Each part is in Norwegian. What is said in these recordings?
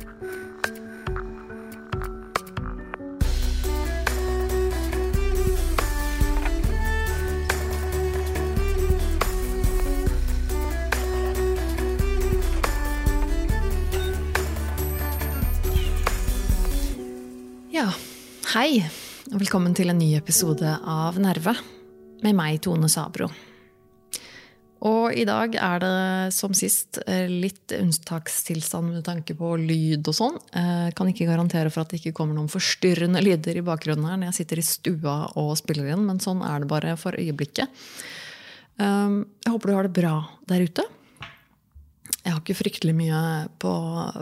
Ja, hei, og velkommen til en ny episode av Nerve med meg, Tone Sabro. Og i dag er det som sist eh, litt unntakstilstand med tanke på lyd og sånn. Jeg kan ikke garantere for at det ikke kommer noen forstyrrende lyder i bakgrunnen her når jeg sitter i stua og spiller inn, men sånn er det bare for øyeblikket. Um, jeg håper du har det bra der ute. Jeg har ikke fryktelig mye på,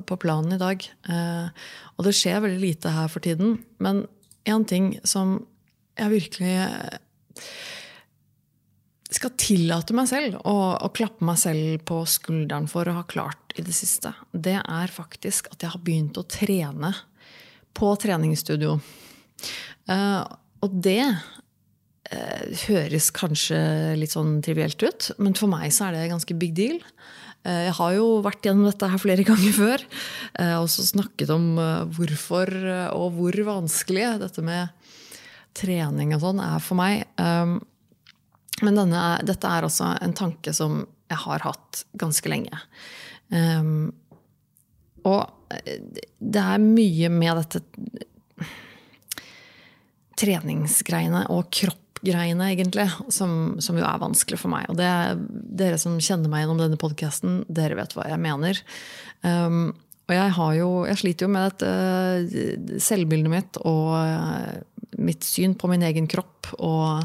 på planen i dag. Eh, og det skjer veldig lite her for tiden. Men én ting som jeg virkelig eh, skal tillate meg selv å, å, klappe meg selv på skulderen for å ha klart i det siste, det er faktisk at jeg har begynt å trene på treningsstudio. Uh, og det uh, høres kanskje litt sånn trivielt ut, men for meg så er det ganske big deal. Eh, jeg har jo vært gjennom dette her flere ganger før. Og så snakket om hvorfor og hvor vanskelig dette med trening og sånn er for meg. Men denne, dette er altså en tanke som jeg har hatt ganske lenge. Og det er mye med dette treningsgreiene og kroppgreiene, egentlig, som, som, jo er vanskelig for meg. Og det, dere som kjenner meg gjennom denne podkasten, dere vet hva jeg mener. Um, og jeg, jo, jeg, sliter jo med dette uh, selvbildet mitt og uh, mitt syn på min egen kropp. Og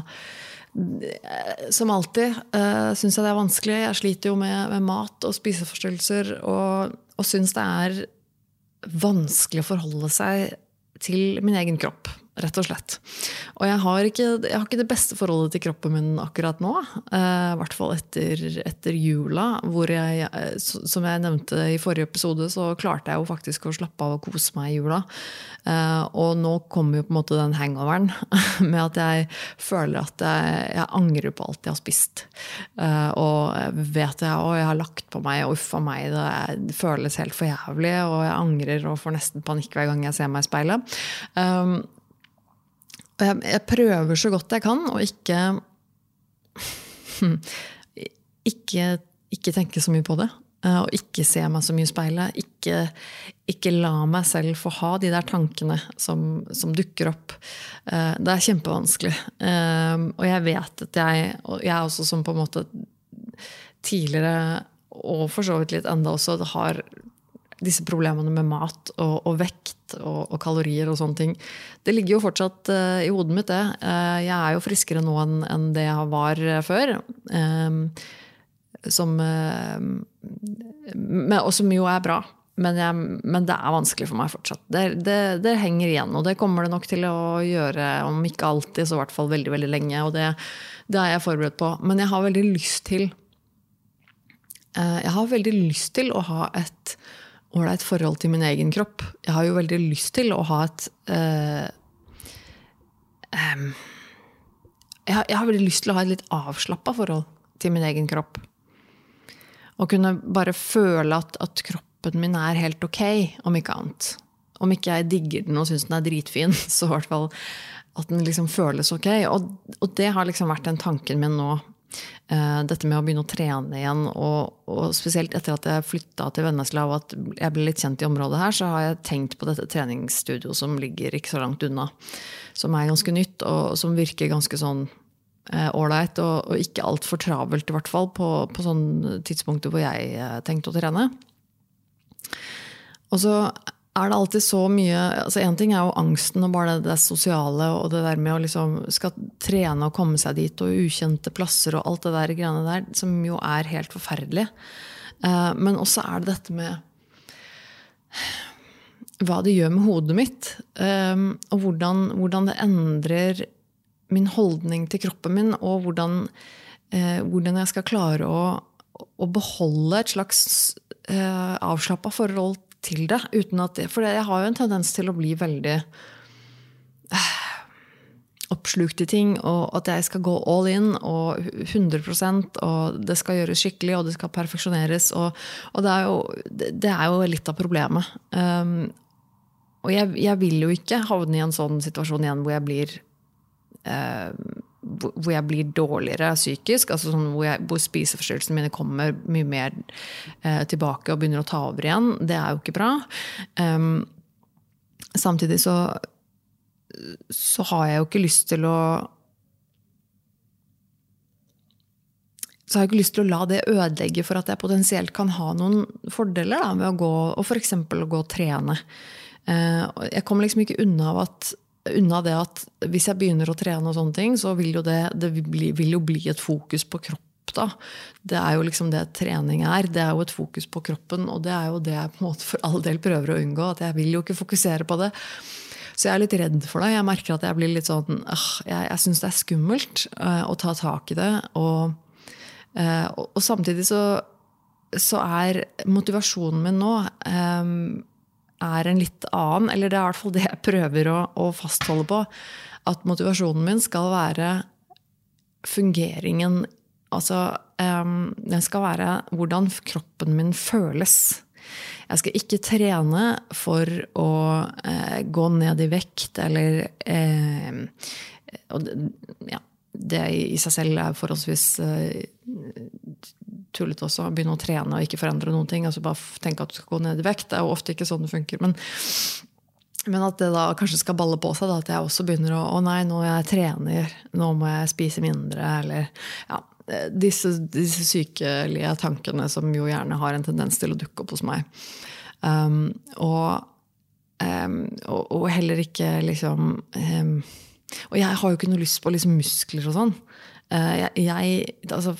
som alltid uh, syns jeg det er vanskelig. Jeg sliter jo med, med mat og spiseforstyrrelser og, og syns det er vanskelig å forholde seg til min egen kropp rett og slett. Og jeg har, ikke, jeg har ikke det beste forholdet til kroppen min akkurat nå. Eh, I hvert fall etter, etter, jula, hvor jeg, eh, som jeg nevnte i forrige episode, så klarte jeg jo faktisk å slappe av og kose meg i jula. Eh, og nå kommer jo på en måte den hangoveren med at jeg føler at jeg, jeg angrer på alt jeg har spist. Og vet jeg, og jeg har lagt på meg, og uffa meg, det føles helt for jævlig, og jeg angrer og får nesten panikk hver gang jeg ser meg i speilet. Um, jeg, jeg, prøver så godt jeg kan å ikke ikke, ikke tenke så mye på det. Eh, og ikke se meg så mye i speilet. Ikke, ikke, la meg selv få ha de der tankene som, som dukker opp. Eh, det er kjempevanskelig. Eh, og jeg vet at jeg, og jeg også som på en måte tidligere, og for så vidt litt enda også, har disse problemene med mat og, og vekt og, og, kalorier og sånne ting. Det ligger jo fortsatt uh, i hodet mitt, det. Uh, jeg er jo friskere nå enn, en det jeg var uh, før. som men, Og som jo er bra. Men, jeg, men, det er vanskelig for meg fortsatt. Det, det, det, henger igjen, og det kommer det nok til å gjøre, om ikke alltid, så i hvert fall veldig veldig lenge. Og det, det er jeg forberedt på. Men jeg har veldig lyst til Jeg har veldig lyst til å ha et ålreit forhold til min egen kropp. Jeg har jo veldig lyst til å ha et uh, um, jeg, har, jeg, har, veldig lyst til å ha et litt avslappa forhold til min egen kropp. Og kunne bare føle at, at, kroppen min er helt ok, om ikke annet. Om ikke jeg digger den og syns den er dritfin, så i hvert fall at den liksom føles ok. Og, og det har liksom vært den tanken min nå Eh, dette med å begynne å trene igjen, og, og spesielt etter at jeg flytta til Vennesla og at jeg ble litt kjent i området her, så har jeg tenkt på dette treningsstudioet som ligger ikke så langt unna. Som er ganske nytt, og som virker ganske sånn eh, og, og, ikke altfor travelt, i hvert fall, på, på sånne tidspunkter hvor jeg eh, tenkte å trene. Og så er det alltid så mye altså Én ting er jo angsten og bare det, det sosiale og det der med å liksom skal trene og komme seg dit, og ukjente plasser og alt det der greiene der, som jo er helt forferdelig. Uh, men også er det dette med hva det gjør med hodet mitt. Um, og hvordan, hvordan, det endrer min holdning til kroppen min, og hvordan, uh, hvordan jeg skal klare å, å beholde et slags avslappa forhold til det. det, For jeg har jo en tendens til å bli veldig oppslukt i ting, og at jeg skal gå all in og 100% og det skal gjøres skikkelig, og det skal perfeksjoneres. Og, og det, er jo, det, er jo, litt av problemet. Um, og jeg, jeg, vil jo ikke havne i en sånn situasjon igjen hvor jeg blir uh, hvor jeg blir dårligere psykisk. altså sånn hvor, jeg, hvor spiseforstyrrelsene mine kommer mye mer eh, tilbake og begynner å ta over igjen. Det er jo ikke bra. Um, samtidig så så har jeg jo ikke lyst til å så har jeg ikke lyst til å la det ødelegge for at jeg potensielt kan ha noen fordeler da, med å gå og f.eks. gå og trene. Eh, jeg kommer liksom ikke unna, av at, unna, det at hvis jeg begynner å trene, og sånne ting, så vil jo det, det vil jo bli et fokus på kropp. Da. Det er jo liksom det trening er. Det er jo et fokus på kroppen, og det er jo det jeg på en måte for all del prøver å unngå. at Jeg vil jo ikke fokusere på det. Så jeg er litt redd for det. Jeg merker at jeg blir litt sånn øh, Jeg, jeg syns det er skummelt øh, å ta tak i det. Og, øh, og, og samtidig så, så, er motivasjonen min nå um, er en litt annen. Eller det er i hvert fall det jeg prøver å, å fastholde på. At motivasjonen min skal være fungeringen Altså, um, den skal være hvordan kroppen min føles. Jeg skal ikke trene for å eh, gå ned i vekt eller eh, og, ja, Det i seg selv er forholdsvis eh, tullete også. Begynne å trene og ikke forandre noen ting. altså Bare tenke at du skal gå ned i vekt. Det er jo ofte ikke sånn det funker. men men at det da kanskje skal balle på seg. Da, at jeg også begynner å Å nei, nå jeg trener, nå må jeg spise mindre. Eller ja, disse, disse, sykelige tankene som jo gjerne har en tendens til å dukke opp hos meg. Um, og, um, og, og, heller ikke liksom um, Og jeg har jo ikke noe lyst på liksom, muskler og sånn. Uh, jeg, jeg, altså,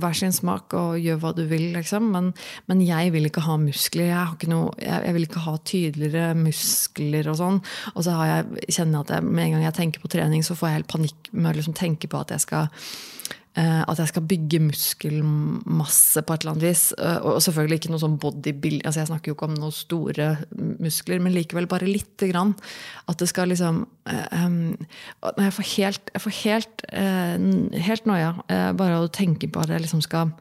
hver sin smak og gjør hva du vil, liksom. Men, men jeg vil ikke ha muskler. Jeg, noe, jeg, jeg, vil ikke ha tydeligere muskler og sånn. Og så jeg, kjenner jeg at med en gang jeg tenker på trening, så får jeg helt panikk med å liksom tenke på at jeg skal at jeg skal bygge muskelmasse på et eller annet vis. Eh, og selvfølgelig ikke noe sånn bodybuild altså Jeg snakker jo ikke om noen store muskler, men likevel bare lite grann. At det skal liksom um, Jeg får helt, jeg får helt, helt noia bare av å tenke på at jeg liksom skal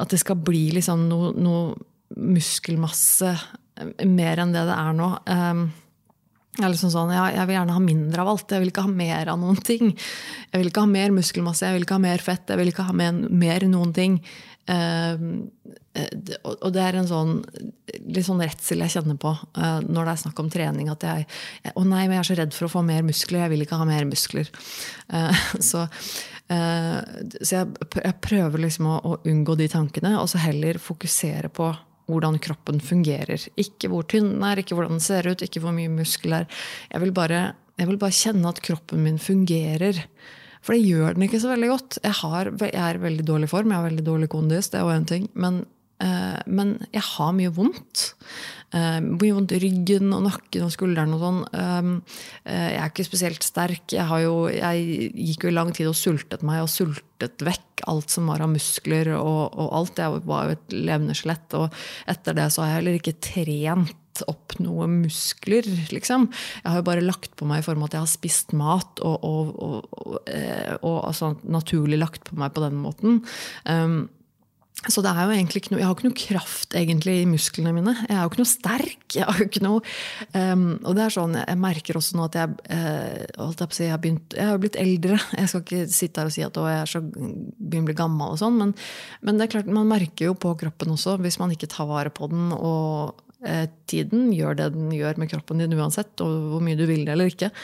At det skal bli liksom noe, noe muskelmasse mer enn det det er nå. Jeg, liksom sånn, ja, jeg vil gjerne ha mindre av alt. Jeg vil ikke ha mer av noen ting. Jeg vil ikke ha mer muskelmasse, jeg vil ikke ha mer fett, jeg vil ikke ha mer, mer noen ting. Uh, og det er en sånn litt sånn redsel jeg kjenner på uh, når det er snakk om trening. At jeg, jeg, å nei, men jeg er så redd for å få mer muskler. Jeg vil ikke ha mer muskler. Uh, så, så jeg, jeg, prøver liksom å, å unngå de tankene, og så heller fokusere på hvordan kroppen fungerer. Ikke hvor tynn den er, ikke hvordan den ser ut, ikke hvor mye muskel er. Jeg vil, bare, jeg vil bare kjenne at kroppen min fungerer. For det gjør den ikke så veldig godt. Jeg, har, jeg er i veldig dårlig form, jeg har veldig dårlig kondis, det er jo en ting. Men, men jeg har mye vondt. Uh, mye vondt i ryggen og nakken og skulderen og sånn. Uh, jeg er ikke spesielt sterk. Jeg, jo, jeg, gikk jo i lang tid og sultet meg og sultet vekk alt som var av muskler og, og alt. Jeg var jo et levende skjelett. Og etter det så har jeg heller ikke trent opp noe muskler, liksom. Jeg har jo bare lagt på meg i form av at jeg har spist mat og, og, og, og eh, altså, naturlig lagt på meg på den måten. Um, så det er jo egentlig ikke noe, jeg har ikke noe kraft egentlig i musklene mine. Jeg er jo ikke noe sterk. jeg har jo ikke noe, um, Og det er sånn, jeg merker også nå at jeg, uh, jeg, si, jeg, har begynt, jeg har blitt eldre. Jeg skal ikke sitte her og si at å, jeg er så begynner å bli gammel, og sånn, men, men, det er klart, man merker jo på kroppen også, hvis man ikke tar vare på den. og uh, Tiden gjør det den gjør med kroppen din uansett, og hvor mye du vil det eller ikke.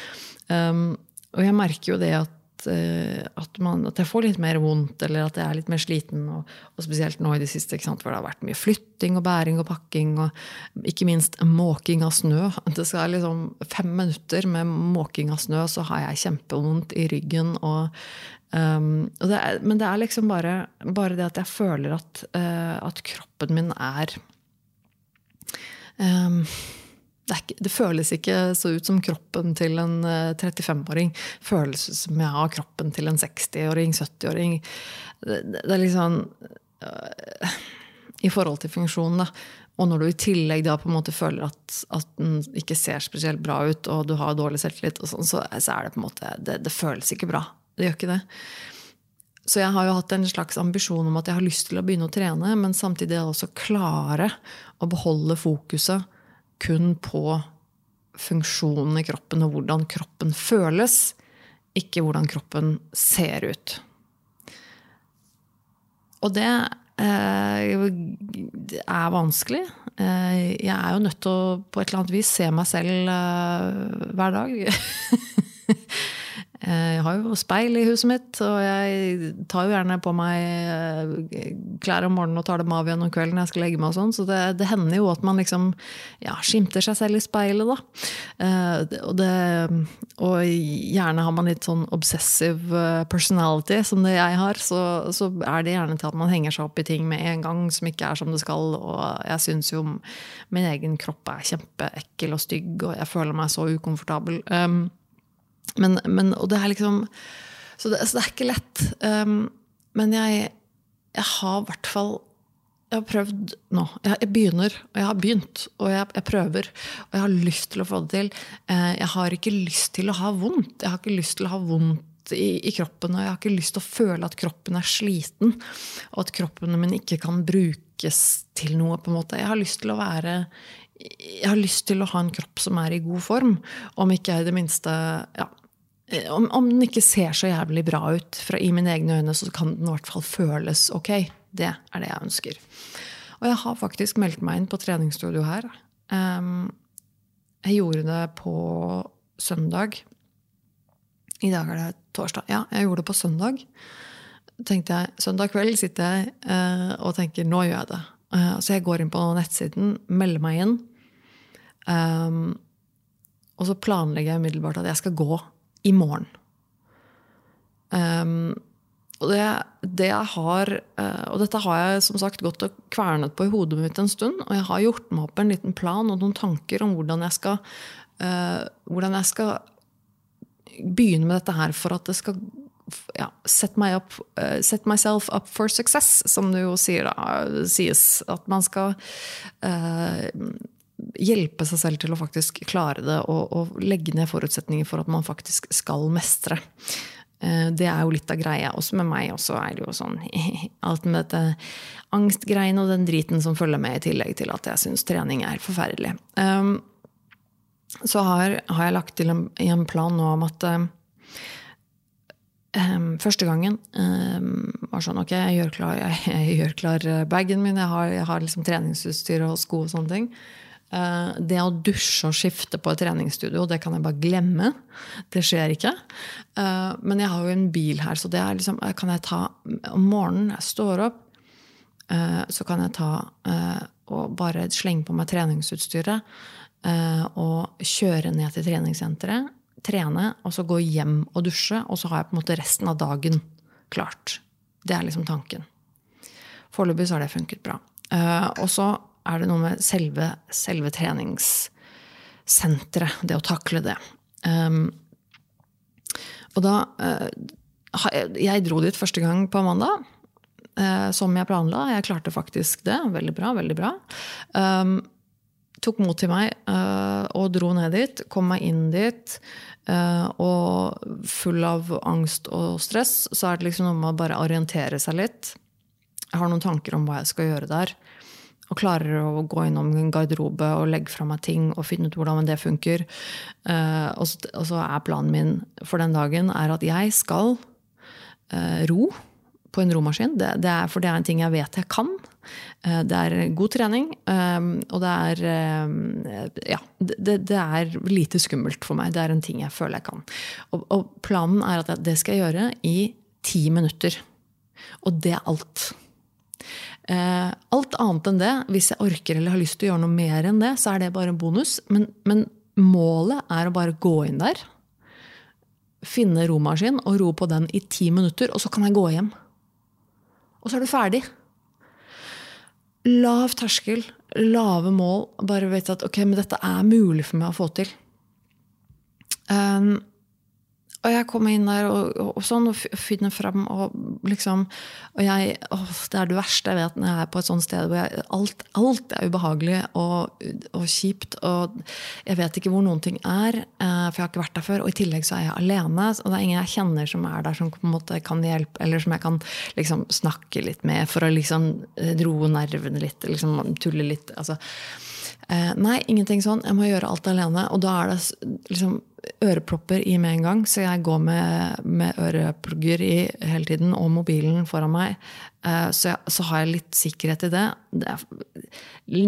Um, og jeg merker jo det at at, man, at, jeg får litt mer vondt, eller at jeg er litt mer sliten. Og, og spesielt nå i det siste, sant, hvor det har vært mye flytting og bæring og pakking. Og ikke minst måking av snø. Det skal liksom Fem minutter med måking av snø, så har jeg kjempevondt i ryggen. Og, um, og det er, men det er liksom bare, bare, det at jeg føler at, uh, at kroppen min er um, det, ikke, det, føles ikke så ut som kroppen til en 35-åring. Eh, føles som jeg har kroppen til en 60-åring, 70-åring. Det, det, er liksom uh, I forhold til funksjonen, da. og når du i tillegg da på en måte føler at, at den ikke ser spesielt bra ut, og du har dårlig selvtillit, og sånn, så, så, er det på en måte det, det, føles ikke bra. Det gjør ikke det. Så jeg har jo hatt en slags ambisjon om at jeg har lyst til å begynne å trene, men samtidig også klare å beholde fokuset kun på funksjonen i kroppen og hvordan kroppen føles, ikke hvordan kroppen ser ut. Og det Eh, det er vanskelig. Eh, jeg er jo nødt til å på et eller annet vis se meg selv eh, hver dag. Eh, jeg har jo speil i huset mitt, og jeg tar jo gjerne på meg eh, klær om morgenen og tar dem av igjen om kvelden jeg skal legge meg. og sånn, Så det, det, hender jo at man liksom ja, skimter seg selv i speilet, da. Eh, og, det, og, gjerne har man litt sånn obsessive personality, som det jeg har. Så, så, er det gjerne til at man henger seg opp i ting med en gang som ikke er som det skal. Og jeg syns jo min egen kropp er kjempeekkel og stygg, og jeg føler meg så ukomfortabel. Um, men, men, og det er liksom Så det, så det er ikke lett. Um, men jeg, jeg har i hvert fall jeg har prøvd nå. Jeg, jeg, begynner, og jeg har begynt. Og jeg, jeg, prøver. Og jeg har lyst til å få det til. Eh, jeg har ikke lyst til å ha vondt. Jeg har ikke lyst til å ha vondt i, i, kroppen. Og jeg har ikke lyst til å føle at kroppen er sliten. Og at kroppen min ikke kan brukes til noe. på en måte. Jeg har lyst til å være jeg har lyst til å ha en kropp som er i god form. Om ikke i det minste ja, om, om, den ikke ser så jævlig bra ut fra, i mine egne øyne, så kan den i hvert fall føles ok. Det er det jeg ønsker. Og jeg har faktisk meldt meg inn på treningsstudio her. Um, jeg gjorde det på søndag. I dag er det torsdag. Ja, jeg gjorde det på søndag. tenkte jeg, Søndag kveld sitter jeg uh, og tenker nå gjør jeg det. Uh, så jeg går inn på nettsiden, melder meg inn. Um, og så planlegger jeg umiddelbart at jeg skal gå i morgen. Um, og det, det, har, uh, og dette har jeg som sagt gått og kvernet på i hodet mitt en stund. Og jeg har gjort meg opp en liten plan og noen tanker om hvordan jeg skal, uh, hvordan jeg skal begynne med dette her for at det skal ja, set, up, uh, set, myself up for success, som det jo sier da, sies. At man skal hjelpe seg selv til å faktisk klare det, og, og, legge ned forutsetninger for at man faktisk skal mestre. Eh, det er jo litt av greia. Også med meg også er det jo sånn Alt med dette angstgreiene og den driten som følger med, i tillegg til at jeg syns trening er forferdelig. Um, så har, har, jeg lagt til en, en plan nå om at um, første gangen um, var sånn Ok, jeg gjør klar, jeg, jeg klar bagen min, jeg har, jeg har liksom treningsutstyr og sko og sånne ting. Eh, det å dusje og skifte på et treningsstudio, det kan jeg bare glemme. Det skjer ikke. Eh, men jeg har jo en bil her, så det er liksom, kan jeg ta Om morgenen jeg står opp, eh, så kan jeg ta og bare slenge på meg treningsutstyret og kjøre ned til treningssenteret, trene, og så gå hjem og dusje. Og så har jeg på en måte resten av dagen klart. Det er liksom tanken. Foreløpig så har det funket bra. Og så er det noe med selve, selve treningssenteret. Det å takle det. Um, og da uh, Jeg dro dit første gang på mandag. Uh, som jeg planla. Jeg klarte faktisk det. Veldig bra. veldig bra. Um, tok mot til meg uh, og dro ned dit. Kom meg inn dit. og full av angst og stress, så er det liksom noe med å bare orientere seg litt. Jeg har noen tanker om hva jeg skal gjøre der og klarer å gå innom en garderobe og legge fra meg ting og finne ut hvordan det funker. Uh, og, så, og, så, er planen min for den dagen er at jeg skal uh, ro på en romaskin. Det, det er, for det er en ting jeg vet jeg kan. Uh, det er god trening, og det er Ja, det, det, er lite skummelt for meg. Det er en ting jeg føler jeg kan. Og, og planen er at det skal jeg gjøre i ti minutter. Og det er alt. Eh, alt annet enn det, hvis jeg orker eller har lyst til å gjøre noe mer enn det, så er det bare en bonus. Men, men målet er å bare gå inn der, finne romaskin og ro på den i ti minutter, og så kan jeg gå hjem. Og så er du ferdig. Lav terskel, lave mål. Bare vet at ok, men dette er mulig for meg å få til. Um, Og jeg kommer inn der og, og, og sånn, og finner fram, og liksom Og jeg å, Det er det verste jeg vet når jeg er på et sånt sted hvor jeg, alt, alt, er ubehagelig og, og, kjipt. Og jeg vet ikke hvor noen ting er, eh, for jeg har ikke vært der før. Og i tillegg så er jeg alene, og det er ingen jeg kjenner som er der som på en måte kan hjelpe, eller som jeg kan liksom snakke litt med for å liksom eh, roe nervene litt, liksom tulle litt. altså Eh, nei, ingenting sånn. Jeg må gjøre alt alene. Og da er det liksom ørepropper i med en gang, så jeg går med, med øreplugger i hele tiden, og mobilen foran meg. Eh, så, jeg, så, har jeg litt sikkerhet i det. Det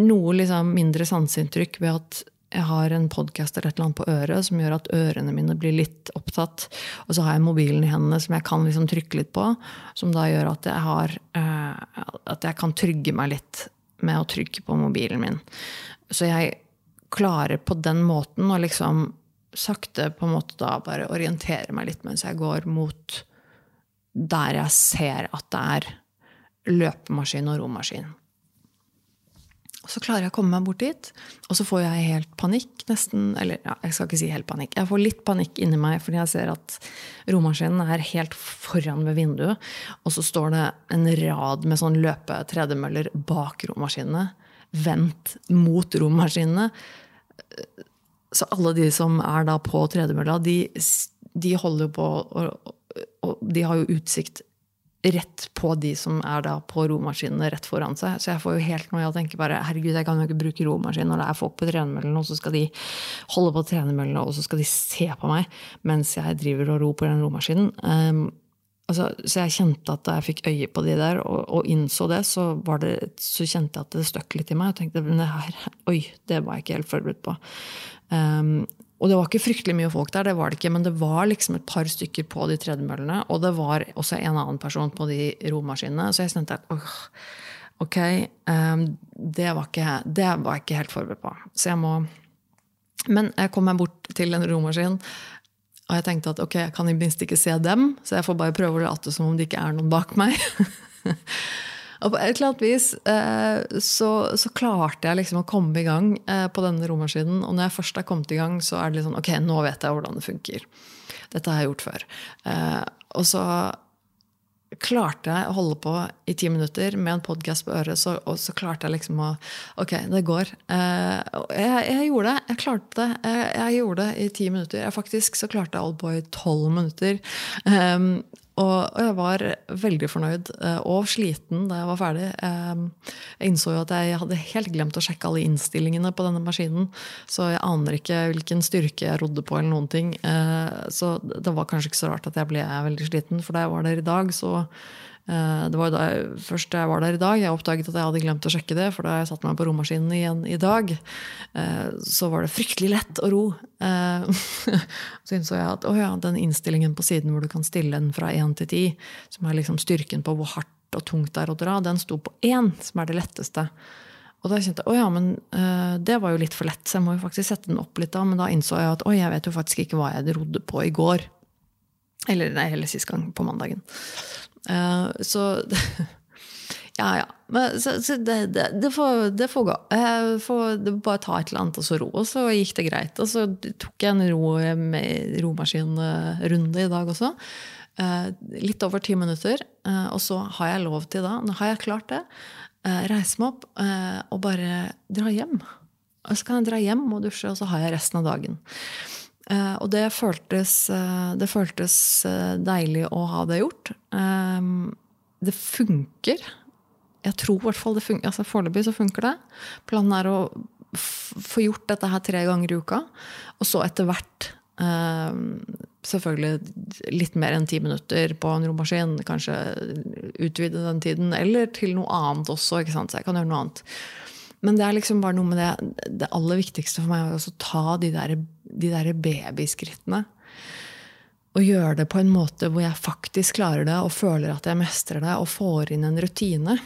noe liksom mindre sanseinntrykk ved at jeg har en podkast eller et eller annet på øret som gjør at ørene mine blir litt opptatt. Og så har jeg mobilen i hendene som jeg kan liksom trykke litt på. Som da gjør at jeg, har, uh, at jeg kan trygge meg litt med å trykke på mobilen min. Så jeg klarer på den måten å liksom sakte på en måte da bare orientere meg litt mens jeg går mot der jeg ser at det er løpemaskin og romaskin. Så klarer jeg å komme meg bort dit, og så får jeg helt panikk. nesten, Eller ja, jeg skal ikke si helt panikk. Jeg får litt panikk inni meg fordi jeg ser at romaskinen er helt foran ved vinduet. Og så står det en rad med sånn løpetredemøller bak romaskinene vendt mot rommaskinene. Så alle de som er da på tredemølla, de, de holder jo på og, og de har jo utsikt rett på de som er da på romaskinene rett foran seg. Så jeg får jo helt noe i å tenke bare herregud, jeg kan jo ikke bruke romaskin når det er folk på tredemøllene, og så skal de holde på tredemøllene, og så skal de se på meg mens jeg driver og på den romaskinen. Um, Altså, så jeg kjente at da jeg fikk øye på de der, og, og innså det så, det, så, kjente jeg at det støkk litt i meg. Og tenkte det her, oi, det var jeg ikke helt forberedt på. Um, og det var ikke fryktelig mye folk der, det var det ikke, men det var liksom et par stykker på de tredemøllene. Og det var også en annen person på de romaskinene. Så jeg kjente at åh, ok, um, det, var ikke, det var jeg ikke helt forberedt på. Så jeg må Men jeg kom meg bort til en romaskin og jeg tenkte at ok, jeg kan i minst ikke se dem, så jeg får bare prøve å late som om det ikke er noen bak meg. og på et eller annet vis eh, så, så, klarte jeg liksom å komme i gang eh, på denne romaskinen. Og når jeg først er kommet i gang, så er det litt sånn ok, nå vet jeg hvordan det funker. Dette har jeg gjort før. Eh, og så klarte jeg å holde på i ti minutter med en podkast på øret, så, og så klarte jeg liksom å Ok, det går. Eh, jeg, jeg, gjorde det. Jeg klarte det. Jeg, jeg, gjorde det i ti minutter. Jeg faktisk så klarte jeg å holde på i tolv minutter. Um, og, jeg var veldig fornøyd eh, og sliten da jeg var ferdig. Jeg innså jo at jeg hadde helt glemt å sjekke alle innstillingene på denne maskinen. Så jeg aner ikke hvilken styrke jeg rodde på. eller noen ting. Eh, så det var kanskje ikke så rart at jeg ble veldig sliten. For da jeg var der i dag, så det var da jeg, først jeg var der i dag, jeg oppdaget at jeg hadde glemt å sjekke det. For da jeg satte meg på romaskinen igjen i dag, eh, så var det fryktelig lett å ro. Eh, så innså jeg at å ja, den innstillingen på siden hvor du kan stille den fra 1 til 10, som er liksom styrken på hvor hardt og tungt det er å dra, den sto på 1, som er det letteste. Og da kjente jeg å ja, men det var jo litt for lett, så jeg må jo faktisk sette den opp litt da. Men da innså jeg at oi, jeg vet jo faktisk ikke hva jeg rodde på i går. Eller nei, eller sist gang, på mandagen. Uh, så Ja, ja. Men, så, så det, det, det, får, det, får, gå. Jeg får bare ta et eller annet og så ro. Og så gikk det greit. Og så tok jeg en ro, romaskinrunde i dag også. Uh, litt over ti minutter. Og så har jeg lov til da, nå har jeg klart det, reise meg opp og bare dra hjem. Og så kan jeg dra hjem og dusje, og så har jeg resten av dagen. Uh, og det føltes, uh, det føltes uh, deilig å ha det gjort. det funker. Jeg tror i hvert fall det funker. Altså, Foreløpig så funker det. Planen er å få gjort dette her tre ganger i uka. Og så etter hvert selvfølgelig litt mer enn ti minutter på en romaskin. Kanskje utvide den tiden. Eller til noe annet også. Så jeg kan gjøre noe annet. Men det er liksom bare noe med det Det aller viktigste for meg er å ta de der, de der babyskrittene. Og gjøre det på en måte hvor jeg faktisk klarer det og føler at jeg mestrer det og får inn en rutine.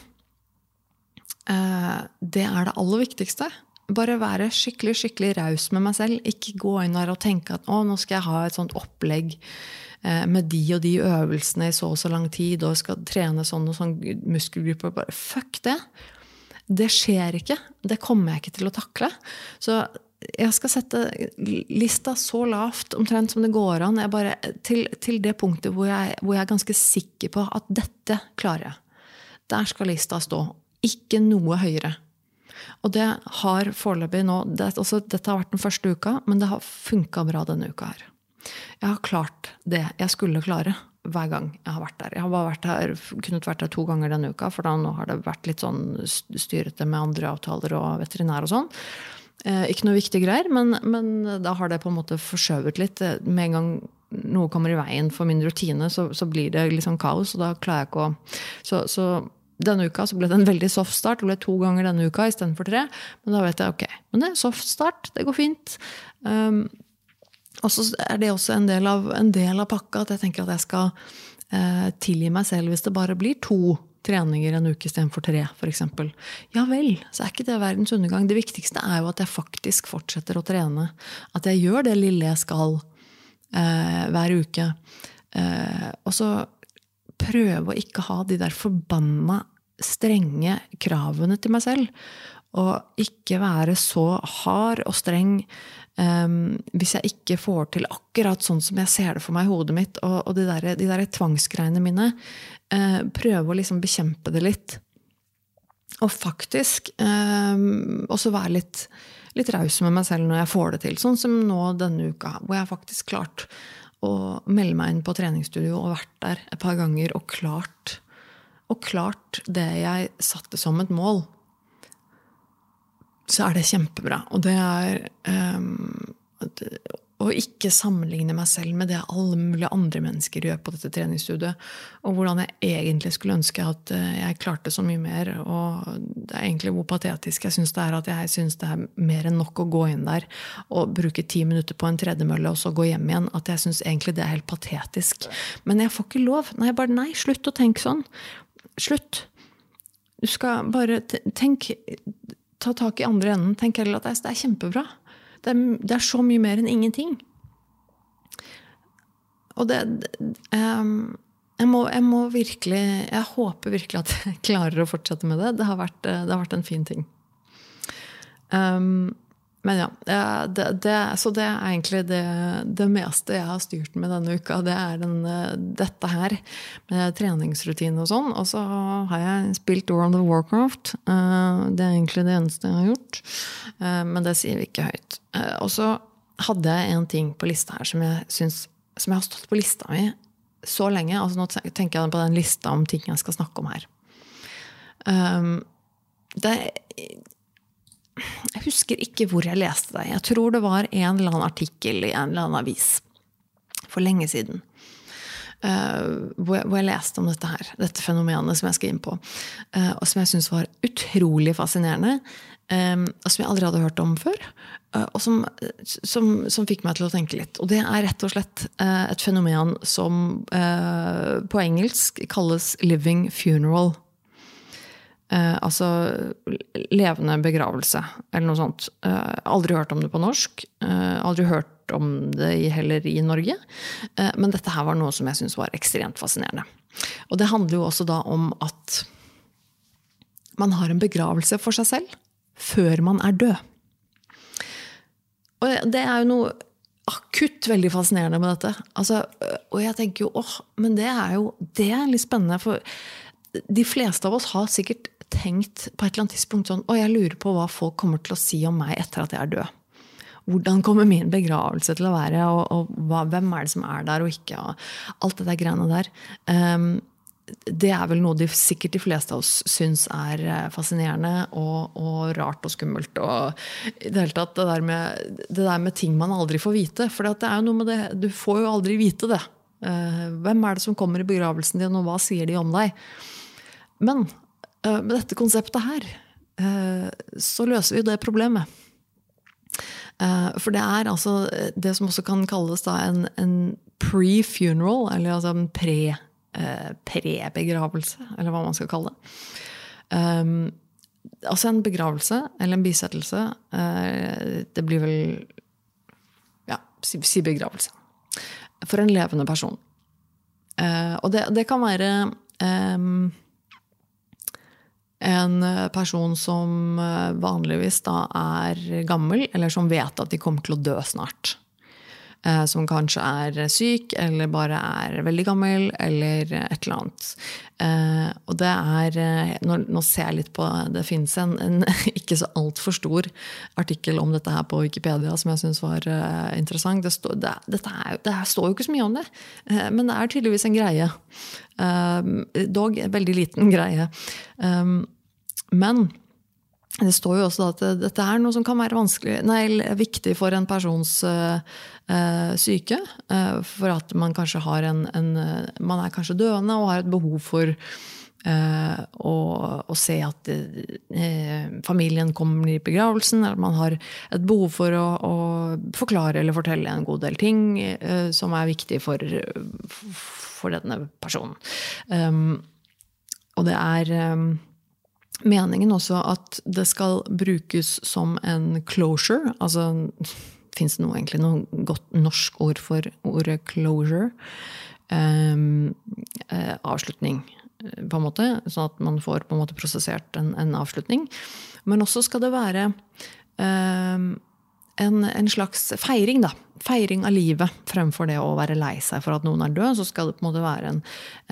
Eh, det er det aller viktigste. Bare være skikkelig skikkelig raus med meg selv. Ikke gå inn der og tenke at å, nå skal jeg ha et sånt opplegg eh, med de og de øvelsene i så og så lang tid og skal trene sånn og sånn muskelgrupper. Bare fuck det! Det skjer ikke. Det kommer jeg ikke til å takle. Så jeg skal sette lista så lavt omtrent som det går an. Bare, til, til, det punktet hvor jeg, hvor jeg, er ganske sikker på at dette klarer jeg. Der skal lista stå. Ikke noe høyere. Og det har foreløpig nå det, også, Dette har vært den første uka, men det har funka bra denne uka her. Jeg har klart det jeg skulle klare hver gang jeg har vært der. Jeg har bare vært her, kunnet vært der to ganger denne uka, for da nå har det vært litt sånn styrete med andre avtaler og veterinær og sånn. Eh, ikke noe viktige greier, men, men, da har det på en måte forskjøvet litt. Eh, med en gang noe kommer i veien for min rutine, så, så blir det litt sånn kaos. og da klarer jeg ikke å... Så, så, denne uka ble det en veldig soft start. Det ble to ganger denne uka istedenfor tre. Men da vet jeg ok, men det er soft start. Det går fint. Um, og så er det også en del, av, en del av pakka at jeg tenker at jeg skal eh, tilgi meg selv hvis det bare blir to treninger en uke istedenfor tre, f.eks. Ja vel, så er ikke det verdens undergang. Det viktigste er jo at jeg faktisk fortsetter å trene. At jeg gjør det lille jeg skal eh, hver uke. Eh, og så prøve å ikke ha de der forbanna strenge kravene til meg selv. Og ikke være så hard og streng um, hvis jeg ikke får til akkurat sånn som jeg ser det for meg i hodet mitt. Og, og de, der, de der tvangsgreiene mine uh, prøve å liksom bekjempe det litt. Og faktisk um, også være litt, litt raus med meg selv når jeg får det til. Sånn som nå denne uka, hvor jeg faktisk klart å melde meg inn på treningsstudio og vært der et par ganger og klart, og klart det jeg satte som et mål. Så er det kjempebra. Og det er um, å ikke sammenligne meg selv med det alle mulige andre mennesker gjør på dette treningsstudiet. Og hvordan jeg egentlig skulle ønske at eh, jeg klarte så mye mer. Og det er egentlig hvor patetisk jeg syns det er at jeg syns det er mer enn nok å gå inn der og bruke ti minutter på en tredemølle og så gå hjem igjen. At jeg syns egentlig det er helt patetisk. Men jeg får ikke lov. Nei, bare nei, slutt å tenke sånn. Slutt. Du skal bare tenk Ta tak i andre enden. Tenk heller at det er kjempebra. Det er, det er så mye mer enn ingenting. Og det um, jeg, må, jeg, må, virkelig Jeg håper virkelig at jeg klarer å fortsette med det. Det har vært, det har vært en fin ting. Um, men ja. Det, det, så det er egentlig det, det, meste jeg har styrt med denne uka. Det er den, dette her med treningsrutine og sånn. Og så har jeg spilt World of Warcraft. Eh, det er egentlig det eneste jeg har gjort. Eh, men det sier vi ikke høyt. Eh, og så hadde jeg en ting på lista her som jeg, synes, som jeg har stått på lista mi så lenge. Altså nå tenker jeg på den lista om ting jeg skal snakke om her. Det jeg husker ikke hvor jeg leste det. Jeg tror det var en eller annen artikkel i en eller annen avis for lenge siden. Uh, hvor, jeg, hvor, jeg, leste om dette her, dette fenomenet som jeg skal inn på. Uh, og som jeg syntes var utrolig fascinerende. Um, og som jeg aldri hadde hørt om før. Uh, og som, som, som, fikk meg til å tenke litt. Og det er rett og slett et fenomen som på engelsk kalles 'living funeral'. Eh, altså levende begravelse, eller noe sånt. Eh, aldri hørt om det på norsk. Eh, aldri hørt om det heller i Norge. Eh, men dette her var noe som jeg syntes var ekstremt fascinerende. Og det handler jo også da om at man har en begravelse for seg selv før man er død. Og det er jo noe akutt veldig fascinerende med dette. Altså, og jeg tenker jo åh, men det er jo det er litt spennende. For de fleste av oss har sikkert tenkt på et eller annet tidspunkt sånn Å, jeg lurer på hva folk kommer til å si om meg etter at jeg er død. Hvordan kommer min begravelse til å være, og, og hva, hvem er det som er der og ikke? og Alt det der greiene der. Um, det er vel noe de, sikkert de fleste av oss syns er eh, fascinerende og, og, rart og skummelt. Og i det hele tatt det der, med, det der med ting man aldri får vite. For det er jo noe med det, du får jo aldri vite det. Uh, hvem er det som kommer i begravelsen din, og hva sier de om deg? Men Eh, med dette konseptet her eh, så løser vi det problemet. Eh, for det er altså det som også kan kalles en, en pre-funeral, eller altså en pre-begravelse, pre eller hva man skal kalle det. Um, altså en begravelse eller en bisettelse. Uh, det blir vel Ja, si, si begravelse. For en levende person. Uh, og det, det, kan være um, en person som vanligvis da er gammel, eller som vet at de kommer til å dø snart. Eh, som kanskje er syk, eller bare er veldig gammel, eller et eller annet. Eh, og det er eh, Nå, ser jeg litt på Det fins en, en, ikke så altfor stor artikkel om dette her på Wikipedia som jeg syns var interessant. Det, stå, det, er, det, står jo ikke så mye om det, men det er tydeligvis en greie. Dog en veldig liten greie. Men det står jo også at dette er noe som kan være nei, viktig for en persons uh, syke. Uh, for at man kanskje har en, en, Man er kanskje døende og har et behov for uh, å, å, se at familien kommer i begravelsen. Eller man har et behov for å, å forklare eller fortelle en god del ting som er viktig for, for denne personen. Um, og det er um, meningen også at det skal brukes som en closure. Altså Fins det noe, egentlig noe godt norsk ord for ordet closure? Um, uh, avslutning, på en måte. Sånn at man får på en måte prosessert en, en avslutning. Men også skal det være um, en, en, slags feiring, da. Feiring av livet fremfor det å være lei seg for at noen er død. Så skal det på en måte være en,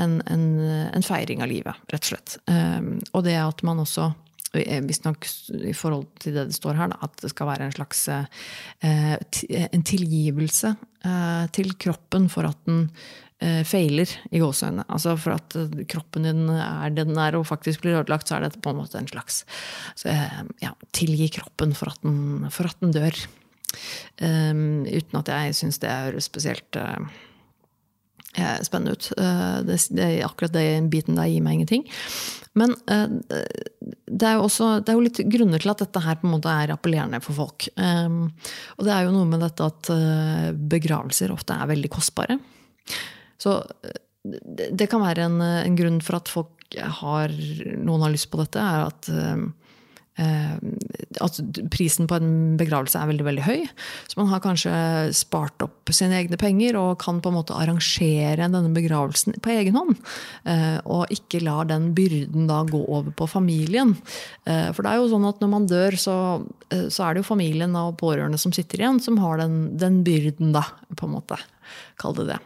en, en feiring av livet, rett og slett. Um, og det at man også eh, Visstnok i forhold til det det står her, da, at det skal være en slags uh, en tilgivelse uh, til kroppen for at den feiler, i gåseøynene. Altså for at kroppen din er det den er og faktisk blir ødelagt, så er det på en måte en slags så, ja, Tilgi kroppen for at den, for at den dør. Um, uten at jeg syns det høres spesielt uh, spennende ut. Uh, det, det, akkurat den biten der gir meg ingenting. Men uh, det er jo også det er jo litt grunner til at dette her på en måte er appellerende for folk. Um, og det er jo noe med dette at begravelser ofte er veldig kostbare. Så det, det kan være en, en, grunn for at folk har, noen har lyst på dette, er at Eh, at prisen på en begravelse er veldig veldig høy. Så man har kanskje spart opp sine egne penger og kan på en måte arrangere denne begravelsen på egen hånd. Eh, og ikke lar den byrden da gå over på familien. Eh, for det er jo sånn at når man dør, så, så er det jo familien og pårørende som sitter igjen, som har den, den byrden, da, på en måte. Kall det det.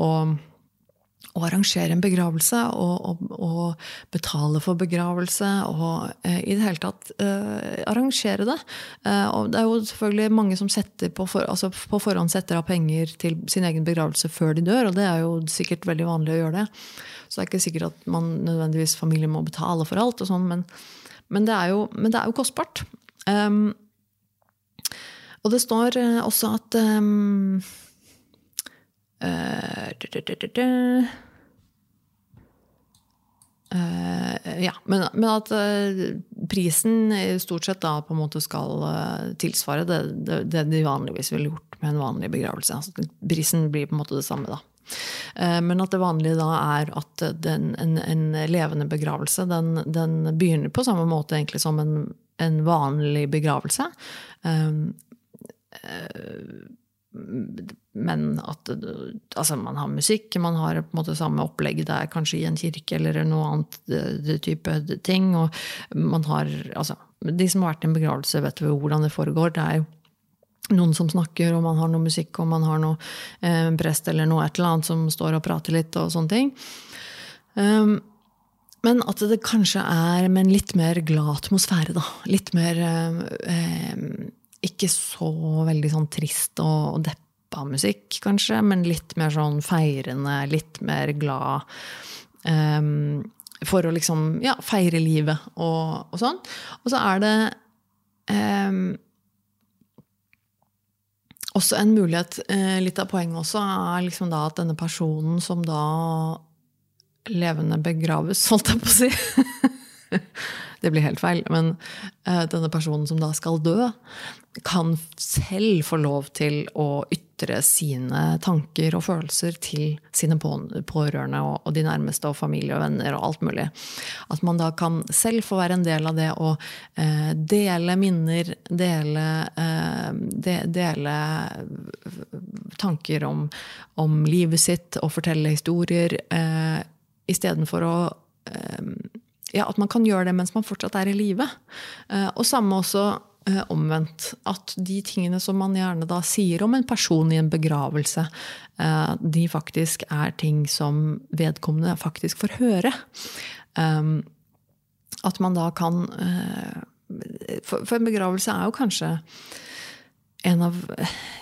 Og å arrangere en begravelse og, og, og, betale for begravelse og eh, i det hele tatt eh, arrangere det. Eh, og det er jo selvfølgelig mange som på, for, altså på, forhånd setter av penger til sin egen begravelse før de dør, og det er jo sikkert veldig vanlig å gjøre det. Så det er ikke sikkert at man nødvendigvis familien må betale for alt, og sånn, men, men, det men, det er jo, kostbart. Um, og det står eh, også at um, ja, men, men at uh, prisen stort sett da på en måte skal tilsvare det, det, det, de vanligvis ville gjort med en vanlig begravelse. Altså, prisen blir på en måte det samme da. Men at det vanlige da er at den, en, en, levende begravelse den, den, begynner på samme måte egentlig som en, en vanlig begravelse. Men at altså man har musikk, man har på en måte samme opplegg der, kanskje i en kirke eller noe annet det, type ting. Og man har altså, De som har vært i en begravelse, vet jo hvordan det foregår. Det er jo noen som snakker, og man har noe musikk, og man har noe eh, prest eller noe et eller annet som står og prater litt, og sånne ting. Um, men at det kanskje er med en litt mer glad atmosfære, da. Litt mer eh, eh ikke så veldig sånn trist og, og deppa musikk, kanskje, men litt mer sånn feirende, litt mer glad. Um, for å liksom ja, feire livet og, og, sånn. Og så er det um, også en mulighet eh, Litt av poenget også er liksom da at denne personen som da levende begraves, holdt jeg på å si Det blir helt feil. Men uh, denne personen som da skal dø, kan selv få lov til å ytre sine tanker og følelser til sine pårørende og, og de nærmeste og familie og venner og alt mulig. At man da kan selv få være en del av det å uh, dele minner, dele, uh, de, dele tanker om, om, livet sitt og fortelle historier, uh, istedenfor å ja, at man kan gjøre det mens man fortsatt er i live. Og samme også omvendt. At de tingene som man gjerne da sier om en person i en begravelse, de faktisk er ting som vedkommende faktisk får høre. At man da kan For en begravelse er jo kanskje en av,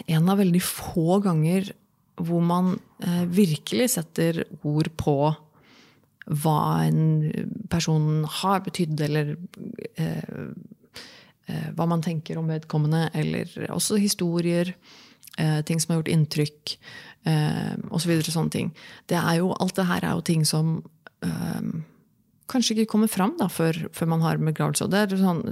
en av veldig få ganger hvor man eh, virkelig setter ord på hva en person har betydd, eller eh, eh, hva man tenker om vedkommende, eller også historier. Eh, ting som har gjort inntrykk, eh, osv. Så sånne ting. Det jo, alt det her er jo ting som eh, kanskje ikke kommer fram da, før, før, man har begravelse. Og det er sånn,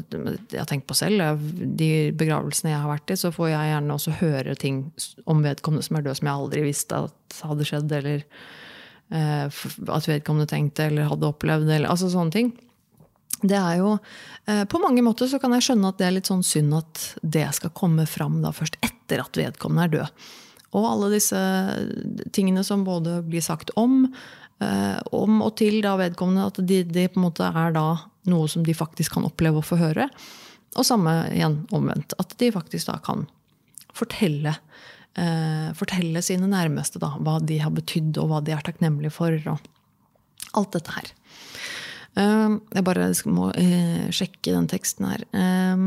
jeg har tenkt på selv, De begravelsene jeg har vært i, så får jeg gjerne også høre ting om vedkommende som er død, som jeg aldri visste at hadde skjedd, eller at vedkommende tenkte eller hadde opplevd. Eller, altså sånne ting. Det er jo, eh, På mange måter så kan jeg skjønne at det er litt sånn synd at det skal komme fram da først etter at vedkommende er død. Og alle disse tingene som både blir sagt om, eh, om og til da vedkommende, at de, de, på en måte er da noe som de faktisk kan oppleve og få høre. Og samme igjen omvendt. At de faktisk da kan fortelle, eh, fortelle sine nærmeste da, hva de har betydd, og hva de er takknemlige for. Og alt dette her. Eh, jeg bare må eh, sjekke den teksten her. Eh,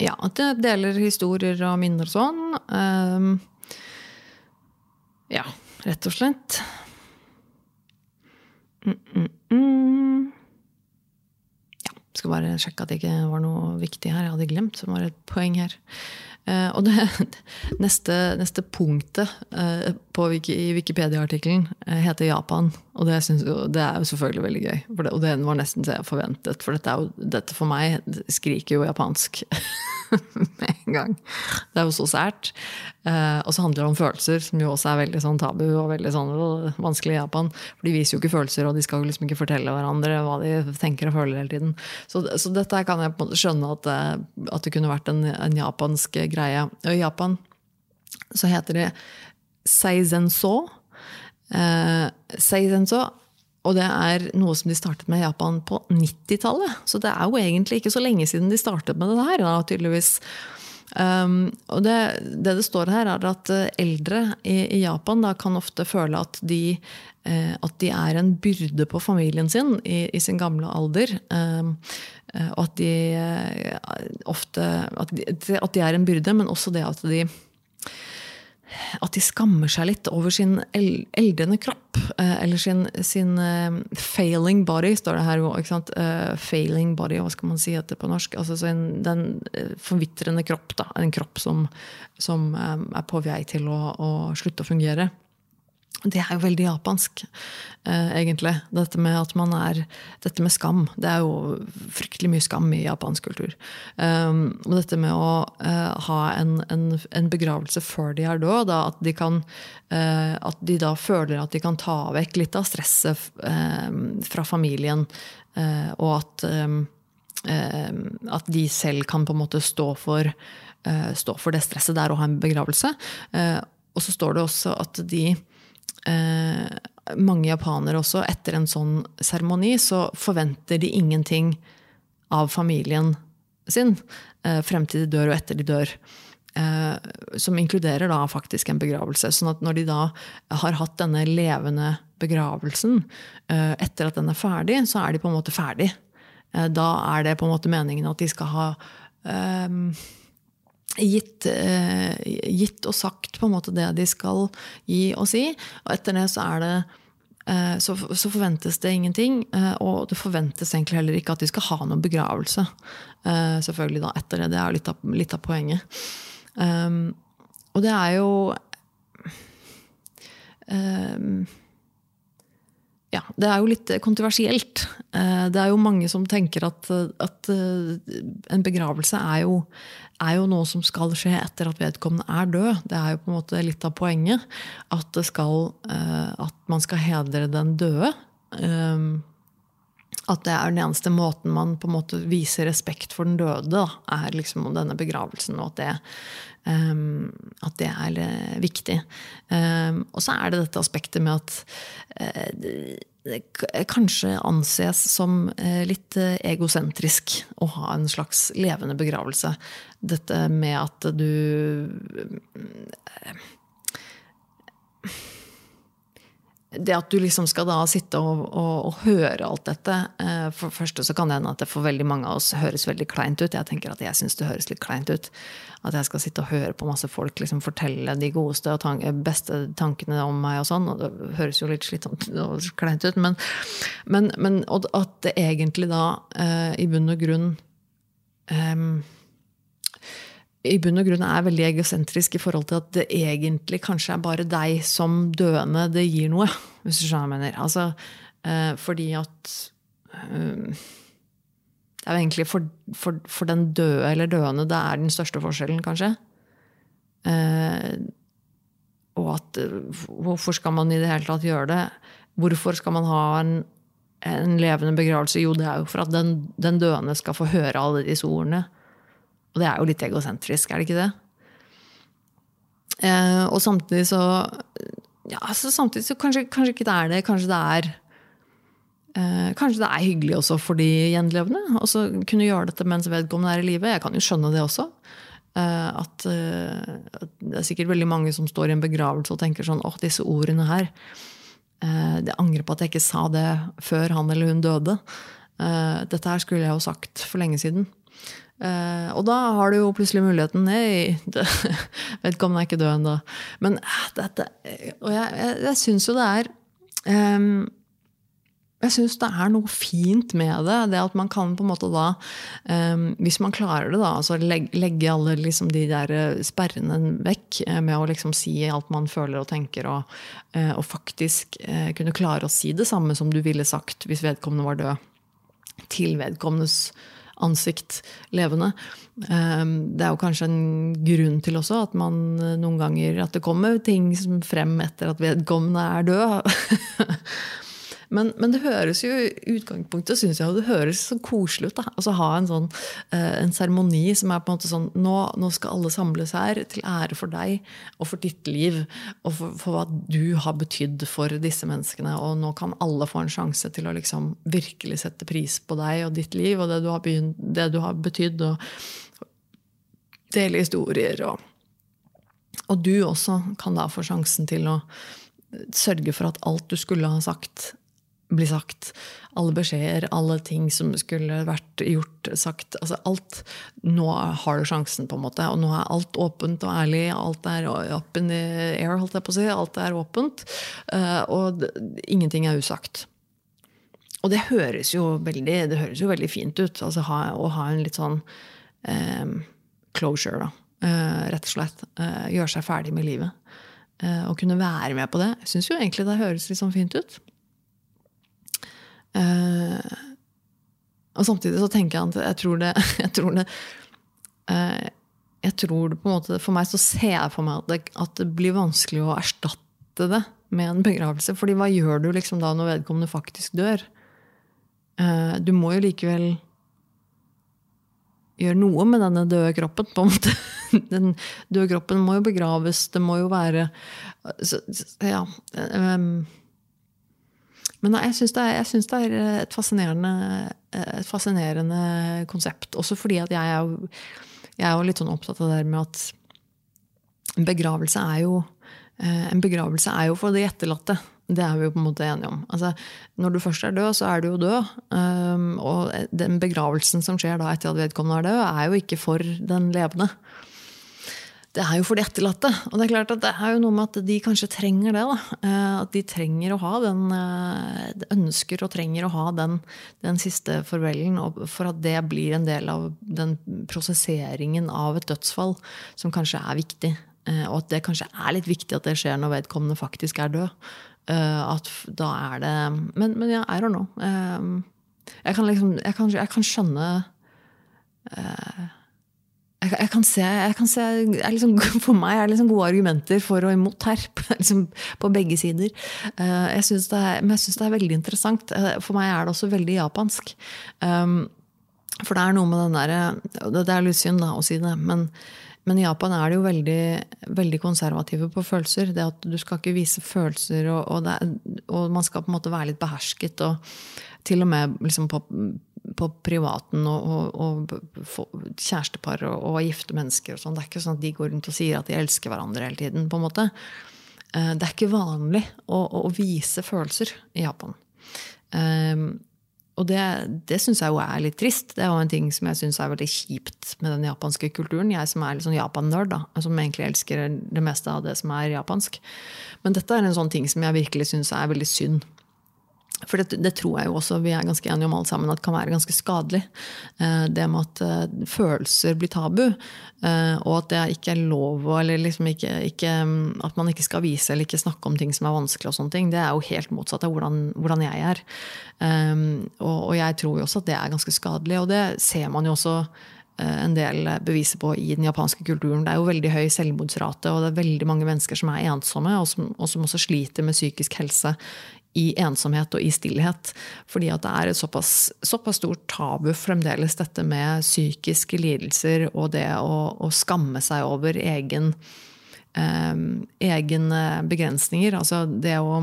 ja, at det deler historier og minner og sånn. Um, ja, rett og slett. Mm, mm, mm. Skal bare sjekke at det ikke var noe viktig her. Jeg hadde glemt, som var et poeng her. Uh, og det neste, neste punktet uh, Wiki, i Wikipedia-artikkelen uh, heter Japan. Og det, jo, det, er jo selvfølgelig veldig gøy. Det, og det var nesten det jeg forventet. For dette, jo, dette for meg skriker jo japansk. med en gang. Det er jo så sært. Eh, og så handler det om følelser, som jo også er veldig sånn tabu og veldig sånn vanskelig i Japan. For de viser jo ikke følelser, og de skal jo liksom ikke fortelle hverandre hva de tenker og føler hele tiden. Så, så dette kan jeg på en måte skjønne at, eh, at det kunne vært en, en, japansk greie. Og i Japan så heter det seizenso. Eh, seizenso og det er noe som de startet med i Japan på 90-tallet. Så det er jo egentlig ikke så lenge siden de startet med det her. Da, tydeligvis. Um, og det, det, det står her, er at eh, eldre i, i Japan da, kan ofte føle at de, eh, at de er en byrde på familien sin i, i sin gamle alder. Um, og at de eh, ofte at de, at de er en byrde, men også det at de at de skammer seg litt over sin eldrende kropp. Eh, eller sin, sin uh, failing body, står det her. Ikke sant? Uh, failing body, hva skal man si etter på norsk? Altså sin, Den forvitrende kropp. Da. En kropp som, som er på vei til å, å slutte å fungere. Det er jo veldig japansk, eh, egentlig. Dette med at man er Dette med skam. Det er jo fryktelig mye skam i japansk kultur. Um, og dette med å uh, ha en, en, en, begravelse før de er døde, at de uh, At de da føler at de kan ta vekk litt av stresset fra familien, og at at de selv kan på en måte stå for, stå for det stresset det er å ha en begravelse. Og så står det også at de eh, mange japanere også, etter en sånn seremoni, så forventer de ingenting av familien sin eh, frem til de dør og etter de dør. Eh, som inkluderer da faktisk en begravelse. sånn at når de da har hatt denne levende begravelsen eh, etter at den er ferdig, så er de på en måte ferdig. Eh, da er det på en måte meningen at de skal ha eh, gitt, eh, gitt, og sagt på en måte det de skal gi og si. Og etter det så er det eh, så, så, forventes det ingenting. Eh, og det forventes egentlig heller ikke at de skal ha noen begravelse. Selvfølgelig da etter det. Det er litt av, litt av poenget. Um, og det er jo um, ja, det er jo litt kontroversielt. Det er jo mange som tenker at, at en begravelse er jo, er jo, noe som skal skje etter at vedkommende er død. Det er jo på en måte litt av poenget. At, skal, eh, at man skal hedre den døde. Eh, at det er den eneste måten man på en måte viser respekt for den døde, da, er liksom denne begravelsen. Og at det, um, at det er viktig. Um, og så er det dette aspektet med at uh, kanskje anses som litt egosentrisk å ha en slags levende begravelse. Dette med at du det at du liksom skal da sitte og, og, og høre alt dette eh, For det første så kan det hende at det for veldig mange av oss høres veldig kleint ut. Jeg tenker at jeg syns det høres litt kleint ut. At jeg skal sitte og høre på masse folk liksom fortelle de godeste og tank beste tankene om meg. og sånn, og Det høres jo litt slitsomt og kleint ut. Men, men, men at det egentlig da eh, i bunn og grunn eh, i bunn og grunn er veldig egosentrisk i forhold til at det egentlig kanskje er bare deg som døende det gir noe. Hvis du skjønner hva jeg mener. Altså, eh, fordi at eh, Det er jo egentlig for, for, for, den døde eller døende det er den største forskjellen, kanskje. Eh, og at Hvorfor skal man i det hele tatt gjøre det? Hvorfor skal man ha en, en levende begravelse? Jo, det er jo for at den, den døende skal få høre alle disse ordene. Og det er jo litt egosentrisk, er det ikke det? Eh, og samtidig så Ja, altså samtidig så kanskje, kanskje, ikke det er det. Kanskje det er eh, Kanskje det er hyggelig også for de gjenlevende å kunne gjøre dette mens vedkommende er i live. Jeg kan jo skjønne det også. Eh, at, eh, at, det er sikkert veldig mange som står i en begravelse og tenker sånn åh, disse ordene her. Eh, jeg angrer på at jeg ikke sa det før han eller hun døde. Eh, dette her skulle jeg jo sagt for lenge siden. Uh, og da har du jo plutselig muligheten Nei, vedkommende er ikke død ennå. Men uh, dette Og jeg, jeg, jeg syns jo det er um, jeg syns det er noe fint med det. Det at man kan på en måte da, um, hvis man klarer det, da, altså legge, legge alle liksom de der eh, sperrene vekk med å liksom si alt man føler og tenker, og, uh, og faktisk uh, kunne klare å si det samme som du ville sagt hvis vedkommende var død, til vedkommendes ansikt levende. Ehm, det er jo kanskje en grunn til også at man eh, noen ganger at det kommer ting frem etter at vedkommende er død. Men, men, det høres jo i utgangspunktet synes jeg, det høres så koselig ut. da, altså Ha en sånn eh, en seremoni som er på en måte sånn nå, nå, skal alle samles her til ære for deg og for ditt liv. Og for, for, hva du har betydd for disse menneskene. Og nå kan alle få en sjanse til å liksom virkelig sette pris på deg og ditt liv og det du har, begynt, det du har betydd. Og dele historier. Og, og du også kan da få sjansen til å sørge for at alt du skulle ha sagt, bli sagt. Alle beskjeder, alle ting som skulle vært gjort, sagt. altså Alt. Nå har du sjansen, på en måte. Og nå er alt åpent og ærlig. Alt er up in the air, holdt jeg på å si. Alt er åpent. Uh, og ingenting er usagt. Og det høres jo veldig, det høres jo veldig fint ut. altså ha, Å ha en litt sånn um, closure, da. Uh, rett og slett. Uh, gjøre seg ferdig med livet. Å kunne være med på det. Jeg syns jo egentlig det høres litt sånn fint ut. Uh, og samtidig så tenker jeg at jeg tror det Jeg tror det, uh, jeg tror det på en måte, For meg så ser jeg for meg at det, at det, blir vanskelig å erstatte det med en begravelse. fordi hva gjør du liksom da når vedkommende faktisk dør? Uh, du må jo likevel gjøre noe med denne døde kroppen. på en måte. Den døde kroppen må jo begraves. Det må jo være så, Ja. Um, men jeg syns det, det, er et fascinerende, et fascinerende, konsept. Også fordi at jeg er, jeg er litt sånn opptatt av det med at en begravelse er jo eh, begravelse er jo for de etterlatte. Det er vi jo på en måte enige om. Altså, når du først er død, så er du jo død. Um, og den begravelsen som skjer da etter at vedkommende er død, er jo ikke for den levende det er jo for de etterlatte. Og det er klart at det er jo noe med at de kanskje trenger det. da. Eh, at de trenger å ha den eh, ønsker og trenger å ha den, den siste farvelen. For at det blir en del av den prosesseringen av et dødsfall som kanskje er viktig. Eh, og at det kanskje er litt viktig at det skjer når vedkommende faktisk er død. At da er det Men, men jeg er her nå. Jeg kan liksom Jeg kan, jeg kan skjønne jeg, jeg, kan se, jeg kan se liksom, For meg er det liksom gode argumenter for og imot her. Liksom, på begge sider. Uh, jeg synes er, men jeg syns det er veldig interessant. Uh, for meg er det også veldig japansk. Um, for det er noe med den derre Det er litt synd da, å si det, men Men i Japan er det jo veldig, veldig konservative på følelser. Det at Du skal ikke vise følelser, og, og, det, og, man skal på en måte være litt behersket. Og til og med liksom på, på, privaten og, og, kjærestepar og, gifte mennesker. og sånn. Det er ikke sånn at de går rundt og sier at de elsker hverandre hele tiden. på en måte. Eh, det er ikke vanlig å, å vise følelser i Japan. Um, og det, det syns jeg jo er litt trist. Det er jo en ting som jeg syns er veldig kjipt med den japanske kulturen. Jeg som er litt sånn Japan-nerd, som egentlig elsker det meste av det som er japansk. Men dette er en sånn ting som jeg virkelig syns er veldig synd. For det, det, tror jeg jo også vi er ganske enige om alle sammen at kan være ganske skadelig. Eh, det med at eh, følelser blir tabu, eh, og at det ikke er lov eller liksom ikke, ikke, at man ikke skal vise eller ikke snakke om ting som er vanskelig, og sånne ting, det er jo helt motsatt av hvordan, hvordan jeg er. Og, og, jeg tror jo også at det er ganske skadelig, og det ser man jo også en del beviser på i den japanske kulturen. Det er jo veldig høy selvmordsrate, og det er veldig mange mennesker som er ensomme, og som, og som også sliter med psykisk helse i ensomhet og i stillhet. Fordi at det er et såpass, såpass stort tabu fremdeles, dette med psykiske lidelser og det å, å skamme seg over egen, eh, egne begrensninger. Altså det å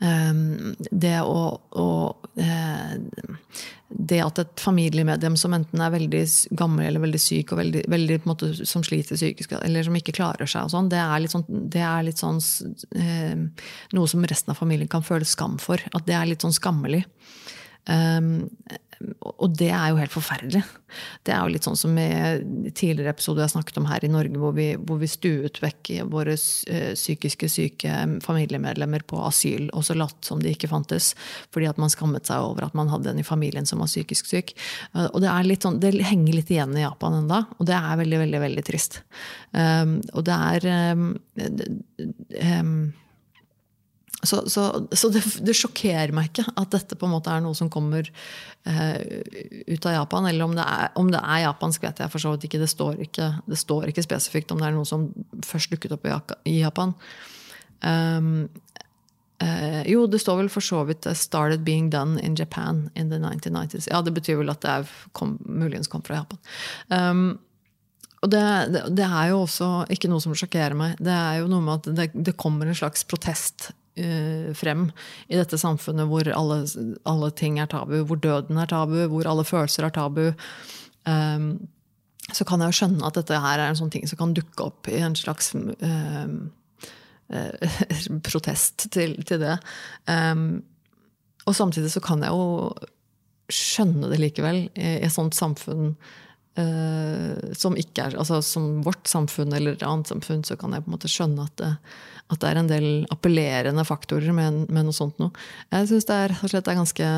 det å, å eh, det at et familiemedlem som enten er veldig gammel eller veldig syk, og veldig, veldig måte, som sliter psykisk, eller som ikke klarer seg, sånn, det er litt sånn, det er litt sånn eh, Noe som resten av familien kan føle skam for. At det er litt sånn skammelig. Um, og det er jo helt forferdelig. Det er jo litt sånn som i tidligere episoder jeg snakket om her i Norge, hvor vi, hvor vi stuet vekk våre eh, psykiske syke familiemedlemmer på asyl, og så latt som de ikke fantes, fordi at man skammet seg over at man hadde en i familien som var psykisk syk. Eh, og det, sånn, det henger litt igjen i Japan enda, og det er veldig, veldig, veldig trist. Um, og det er um, um, så, så, så det, det, sjokkerer meg ikke at dette på en måte er noe som kommer uh, ut av Japan. Eller om det, er, om det, er, japansk, vet jeg for så vidt ikke. Det står ikke, det står ikke spesifikt om det er noe som først dukket opp i Japan. Um, uh, jo, det står vel for så vidt 'started being done in Japan in the 1990s'. Ja, Det betyr vel at det kom, muligens kom fra Japan. Um, og det, det, det, er jo også ikke noe som sjokkerer meg. Det er jo noe med at det, det kommer en slags protest frem i dette samfunnet hvor alle, alle, ting er tabu, hvor døden er tabu, hvor alle følelser er tabu. Um, så kan jeg jo skjønne at dette her er en sånn ting som kan dukke opp i en slags uh, protest til, til det. Og samtidig så kan jeg jo skjønne det likevel i et sånt samfunn som ikke er altså Som vårt samfunn eller et annet samfunn, så kan jeg på en måte skjønne at det, at det er en del appellerende faktorer med, med noe sånt noe. Jeg syns det er, slett, er ganske,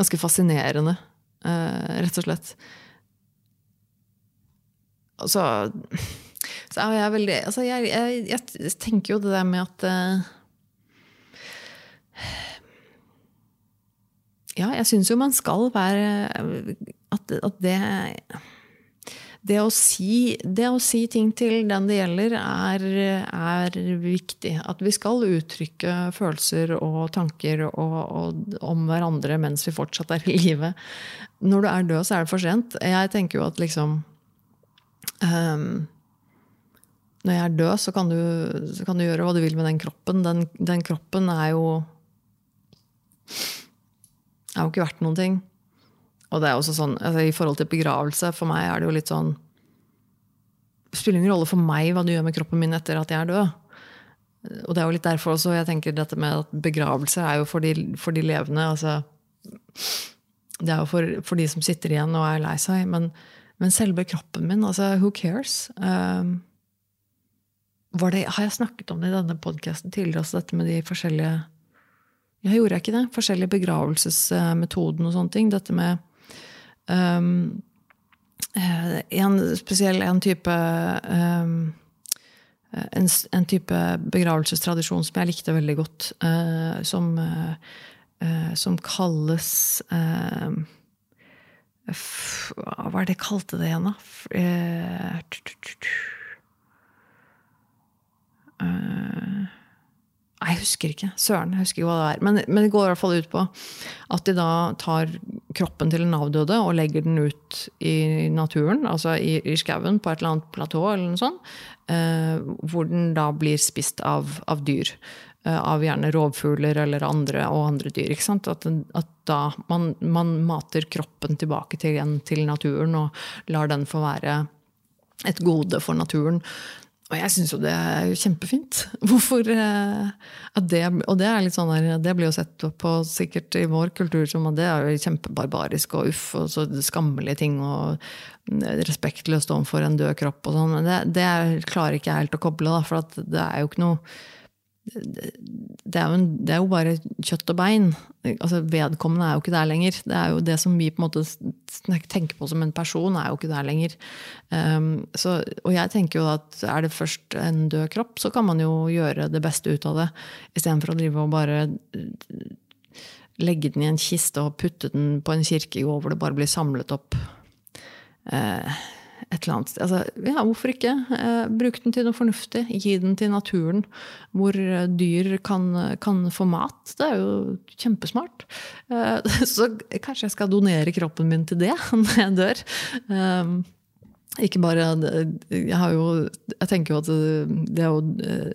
ganske fascinerende, uh, rett og slett. Altså, så er jeg veldig altså jeg, jeg, jeg, tenker jo det der med at uh, Ja, jeg syns jo man skal være At, at det det å, si, det å si, ting til den det gjelder, er, er, viktig. At vi skal uttrykke følelser og tanker og, og, om hverandre mens vi fortsatt er i live. Når du er død, så er det for sent. Jeg tenker jo at liksom um, Når jeg er død, så kan, du, så kan, du, gjøre hva du vil med den kroppen. Den, den kroppen er jo er jo ikke verdt noen ting. Og det er også sånn, altså, I forhold til begravelse, for meg er det jo litt sånn Det spiller ingen rolle for meg hva du gjør med kroppen min etter at jeg er død. Og det er jo litt derfor også jeg tenker dette med at begravelse er jo for de, for de levende. altså Det er jo for, for, de som sitter igjen og er lei seg. Men, men selve kroppen min, altså who cares? Um, det, har jeg snakket om det i denne podkasten tidligere, også dette med de forskjellige Jeg gjorde ikke det? Forskjellige begravelsesmetoden og sånne ting. Dette med um, en spesiell en type um, en, en, type begravelsestradisjon som jeg likte veldig godt, uh, som, uh, som kalles uh, Hva er det jeg kalte det igjen, da? Jeg husker ikke. Søren, jeg husker ikke hva det er. Men, men, det går i hvert fall ut på at de da tar kroppen til en avdøde og legger den ut i naturen, altså i, i skauen på et eller annet platå, eller noe sånt, eh, hvor den da blir spist av, av dyr. Eh, av gjerne rovfugler eller andre og andre dyr. ikke sant? At, at da man, man, mater kroppen tilbake til, til naturen og lar den få være et gode for naturen. Og jeg syns jo det er kjempefint. Hvorfor eh, det, Og det er litt sånn der, det blir jo sett på sikkert i vår kultur som at det er jo kjempebarbarisk og uff, og så skammelige ting og respektløst overfor en død kropp og sånn. Men det, det klarer ikke jeg helt å koble, da, for det er jo ikke noe det er, en, det er, jo bare kjøtt og bein. Altså, vedkommende er jo ikke der lenger. Det er jo det som vi på en måte tenker på som en person, er jo ikke der lenger. Um, så, og jeg tenker jo at er det først en død kropp, så kan man jo gjøre det beste ut av det. Istedenfor å drive og bare legge den i en kiste og putte den på en kirkegård hvor det bare blir samlet opp. Uh, et eller annet sted. Altså, ja, hvorfor ikke? Eh, bruk den til noe fornuftig. Gi den til naturen, hvor eh, dyr kan, kan, få mat. Det er jo kjempesmart. Eh, så kanskje jeg skal donere kroppen min til det når jeg dør. Eh, ikke bare jeg, jo, jeg tenker jo at det å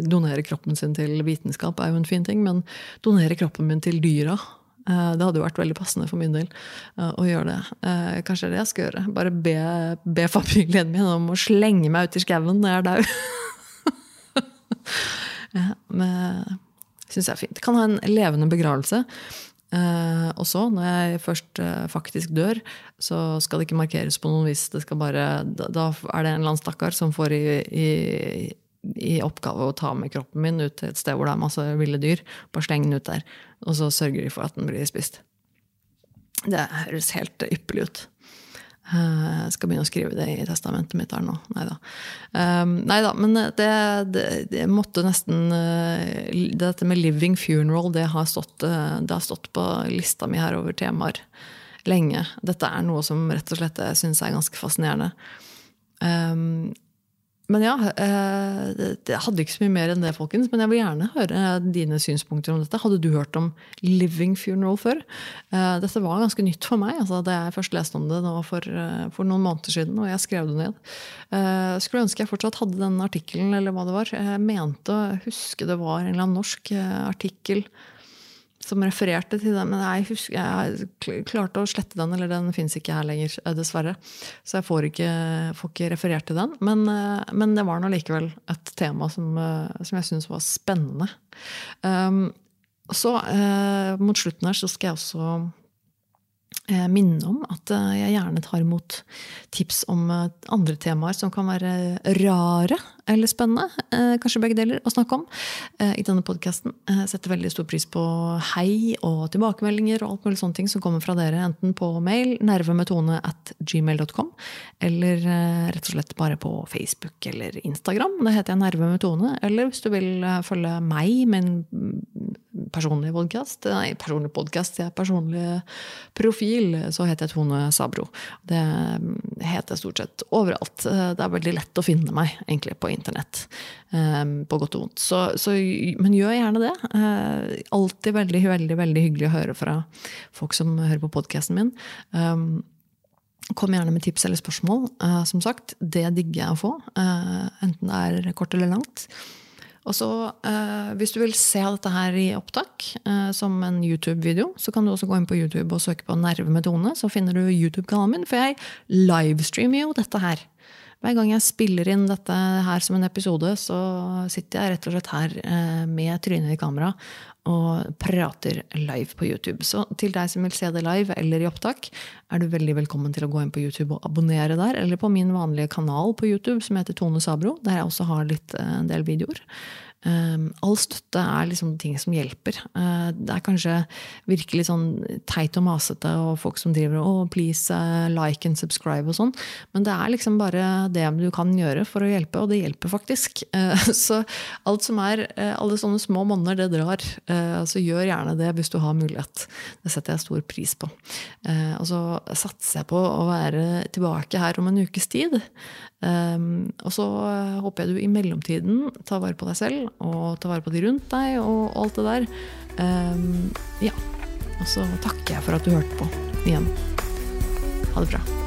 donere kroppen sin til vitenskap er jo en fin ting, men donere kroppen min til dyra det hadde jo vært veldig passende for min del eh, å gjøre det. Eh, kanskje det er det jeg skal gjøre. Bare be, be familien min om å slenge meg ut i skauen når jeg er dau. ja, syns jeg er fint. Kan ha en levende begravelse. Eh, og så, når jeg først eh, faktisk dør, så skal det ikke markeres på noen vis. Bare, da, da, er det en eller annen stakkar som får i, i i oppgave å ta med kroppen min ut til et sted hvor det er masse ville dyr. Bare sleng den ut der. Og så sørger de for at den blir spist. Det høres helt ypperlig ut. Eh, jeg skal begynne å skrive det i testamentet mitt her nå. Nei da. Um, men det, det, det, måtte nesten uh, Dette med 'living funeral' det har, stått, uh, det har stått på lista mi her over temaer lenge. Dette er noe som rett og slett jeg syns er ganske fascinerende. Men ja, Jeg det hadde ikke så mye mer enn det, folkens. Men jeg vil gjerne høre dine synspunkter om dette. Hadde du hørt om Living Funeral før? Eh, dette var ganske nytt for meg altså, da jeg først leste om det for, eh, for, noen måneder siden. Og jeg skrev det ned. Skulle ønske jeg fortsatt hadde den artikkelen, eller hva det var. Jeg mente å huske det var en eller annen norsk artikkel som refererte til den. Men jeg, husker, jeg klarte å slette den, eller den fins ikke her lenger, eh, dessverre. Så jeg får ikke, får ikke referert til den. Men, eh, men det var nå likevel et tema som, eh, som jeg syns var spennende. Um, så mot slutten her så skal jeg også minne om at eh, jeg gjerne tar imot tips om eh, andre temaer som kan være rare eller spennende. Kanskje begge deler å snakke om i denne podkasten. Setter veldig stor pris på hei og tilbakemeldinger og alt mulig sånne ting som kommer fra dere, enten på mail nervemetone at gmail.com, eller rett og slett bare på Facebook eller Instagram. Det heter jeg Nerve med Eller hvis du vil følge meg med en personlig podkast. Nei, personlig podkast, det er personlig profil. Så heter jeg Tone Sabro. Det heter jeg stort sett overalt. Det er veldig lett å finne meg egentlig på internett. Ehm, på godt og vondt. Så, så, men gjør gjerne det. Eh, alltid veldig, veldig, veldig hyggelig å høre fra folk som hører på podkasten min. Ehm, kom gjerne med tips eller spørsmål. Eh, som sagt, det digger jeg å få. Eh, enten det er kort eller langt. Og så, eh, Hvis du vil se dette her i opptak eh, som en YouTube-video, så kan du også gå inn på YouTube og søke på Nerve med Tone. Så finner du YouTube-kanalen min, for jeg livestreamer jo dette her. Hver gang jeg spiller inn dette her som en episode, så sitter jeg rett og slett her eh, med trynet i kamera og prater live på YouTube. Så til deg som vil se det live eller i opptak, er du veldig velkommen til å gå inn på YouTube og abonnere der, eller på min vanlige kanal på YouTube som heter Tone Sabro, der jeg også har litt, eh, en del videoer. Um, all støtte er liksom ting som hjelper. Uh, det er kanskje virkelig sånn teit og masete og folk som driver og oh, please uh, like and subscribe og sånn, men det er liksom bare det du kan gjøre for å hjelpe, og det hjelper faktisk. Uh, så alt som er alle sånne små monner, det drar. så gjør gjerne det hvis du har mulighet. Det setter jeg stor pris på. og så satser jeg på å være tilbake her om en ukes tid. Um, og så håper jeg du i mellomtiden tar vare på deg selv og ta vare på de rundt deg og alt det der. Um, ja. Og så takker jeg for at du hørte på igjen. Ha det bra.